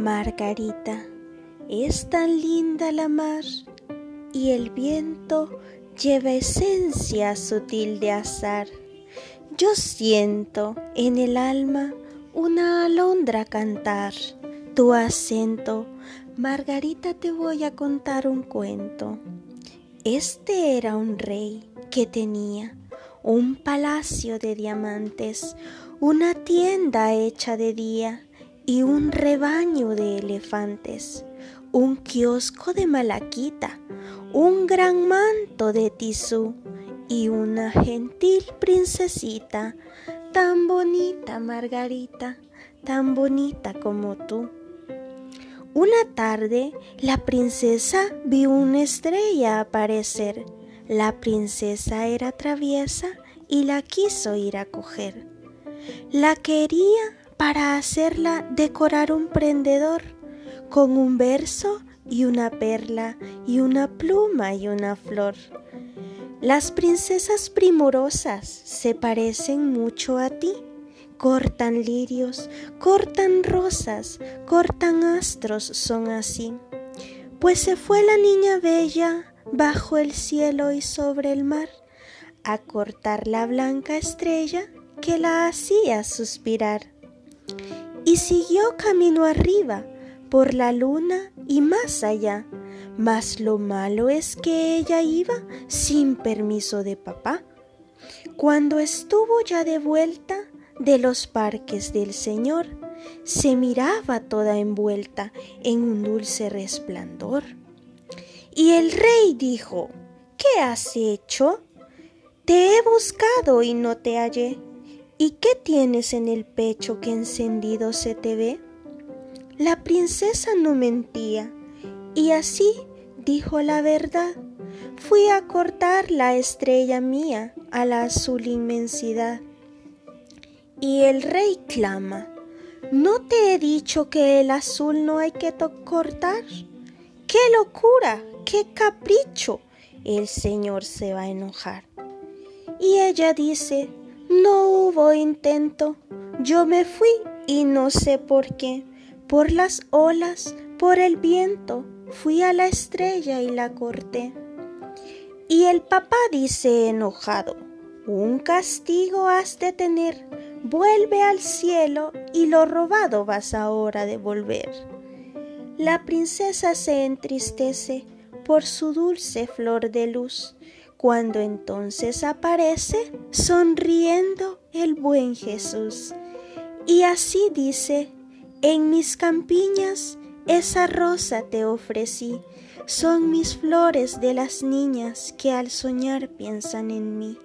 Margarita, es tan linda la mar y el viento lleva esencia sutil de azar. Yo siento en el alma una alondra cantar, tu acento. Margarita, te voy a contar un cuento. Este era un rey que tenía un palacio de diamantes, una tienda hecha de día y un rebaño de elefantes, un kiosco de malaquita, un gran manto de tisú y una gentil princesita, tan bonita Margarita, tan bonita como tú. Una tarde la princesa vio una estrella aparecer. La princesa era traviesa y la quiso ir a coger. La quería para hacerla decorar un prendedor con un verso y una perla y una pluma y una flor. Las princesas primorosas se parecen mucho a ti. Cortan lirios, cortan rosas, cortan astros, son así. Pues se fue la niña bella bajo el cielo y sobre el mar a cortar la blanca estrella que la hacía suspirar. Y siguió camino arriba por la luna y más allá. Mas lo malo es que ella iba sin permiso de papá. Cuando estuvo ya de vuelta de los parques del Señor, se miraba toda envuelta en un dulce resplandor. Y el rey dijo, ¿qué has hecho? Te he buscado y no te hallé. ¿Y qué tienes en el pecho que encendido se te ve? La princesa no mentía y así dijo la verdad. Fui a cortar la estrella mía a la azul inmensidad. Y el rey clama, ¿no te he dicho que el azul no hay que cortar? ¡Qué locura! ¡Qué capricho! El señor se va a enojar. Y ella dice, no hubo intento, yo me fui y no sé por qué por las olas, por el viento, fui a la estrella y la corté. Y el papá dice enojado, un castigo has de tener, vuelve al cielo y lo robado vas ahora a devolver. La princesa se entristece por su dulce flor de luz, cuando entonces aparece sonriendo el buen Jesús. Y así dice en mis campiñas esa rosa te ofrecí, son mis flores de las niñas que al soñar piensan en mí.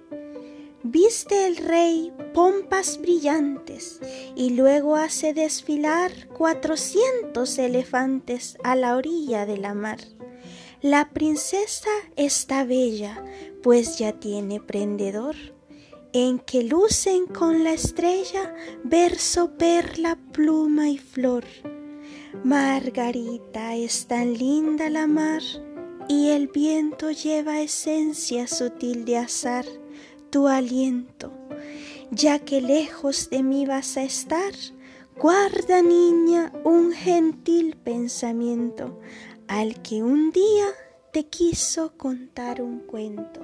Viste el rey pompas brillantes y luego hace desfilar cuatrocientos elefantes a la orilla de la mar. La princesa está bella, pues ya tiene prendedor en que lucen con la estrella verso, perla, pluma y flor. Margarita es tan linda la mar y el viento lleva esencia sutil de azar, tu aliento. Ya que lejos de mí vas a estar, guarda niña un gentil pensamiento al que un día te quiso contar un cuento.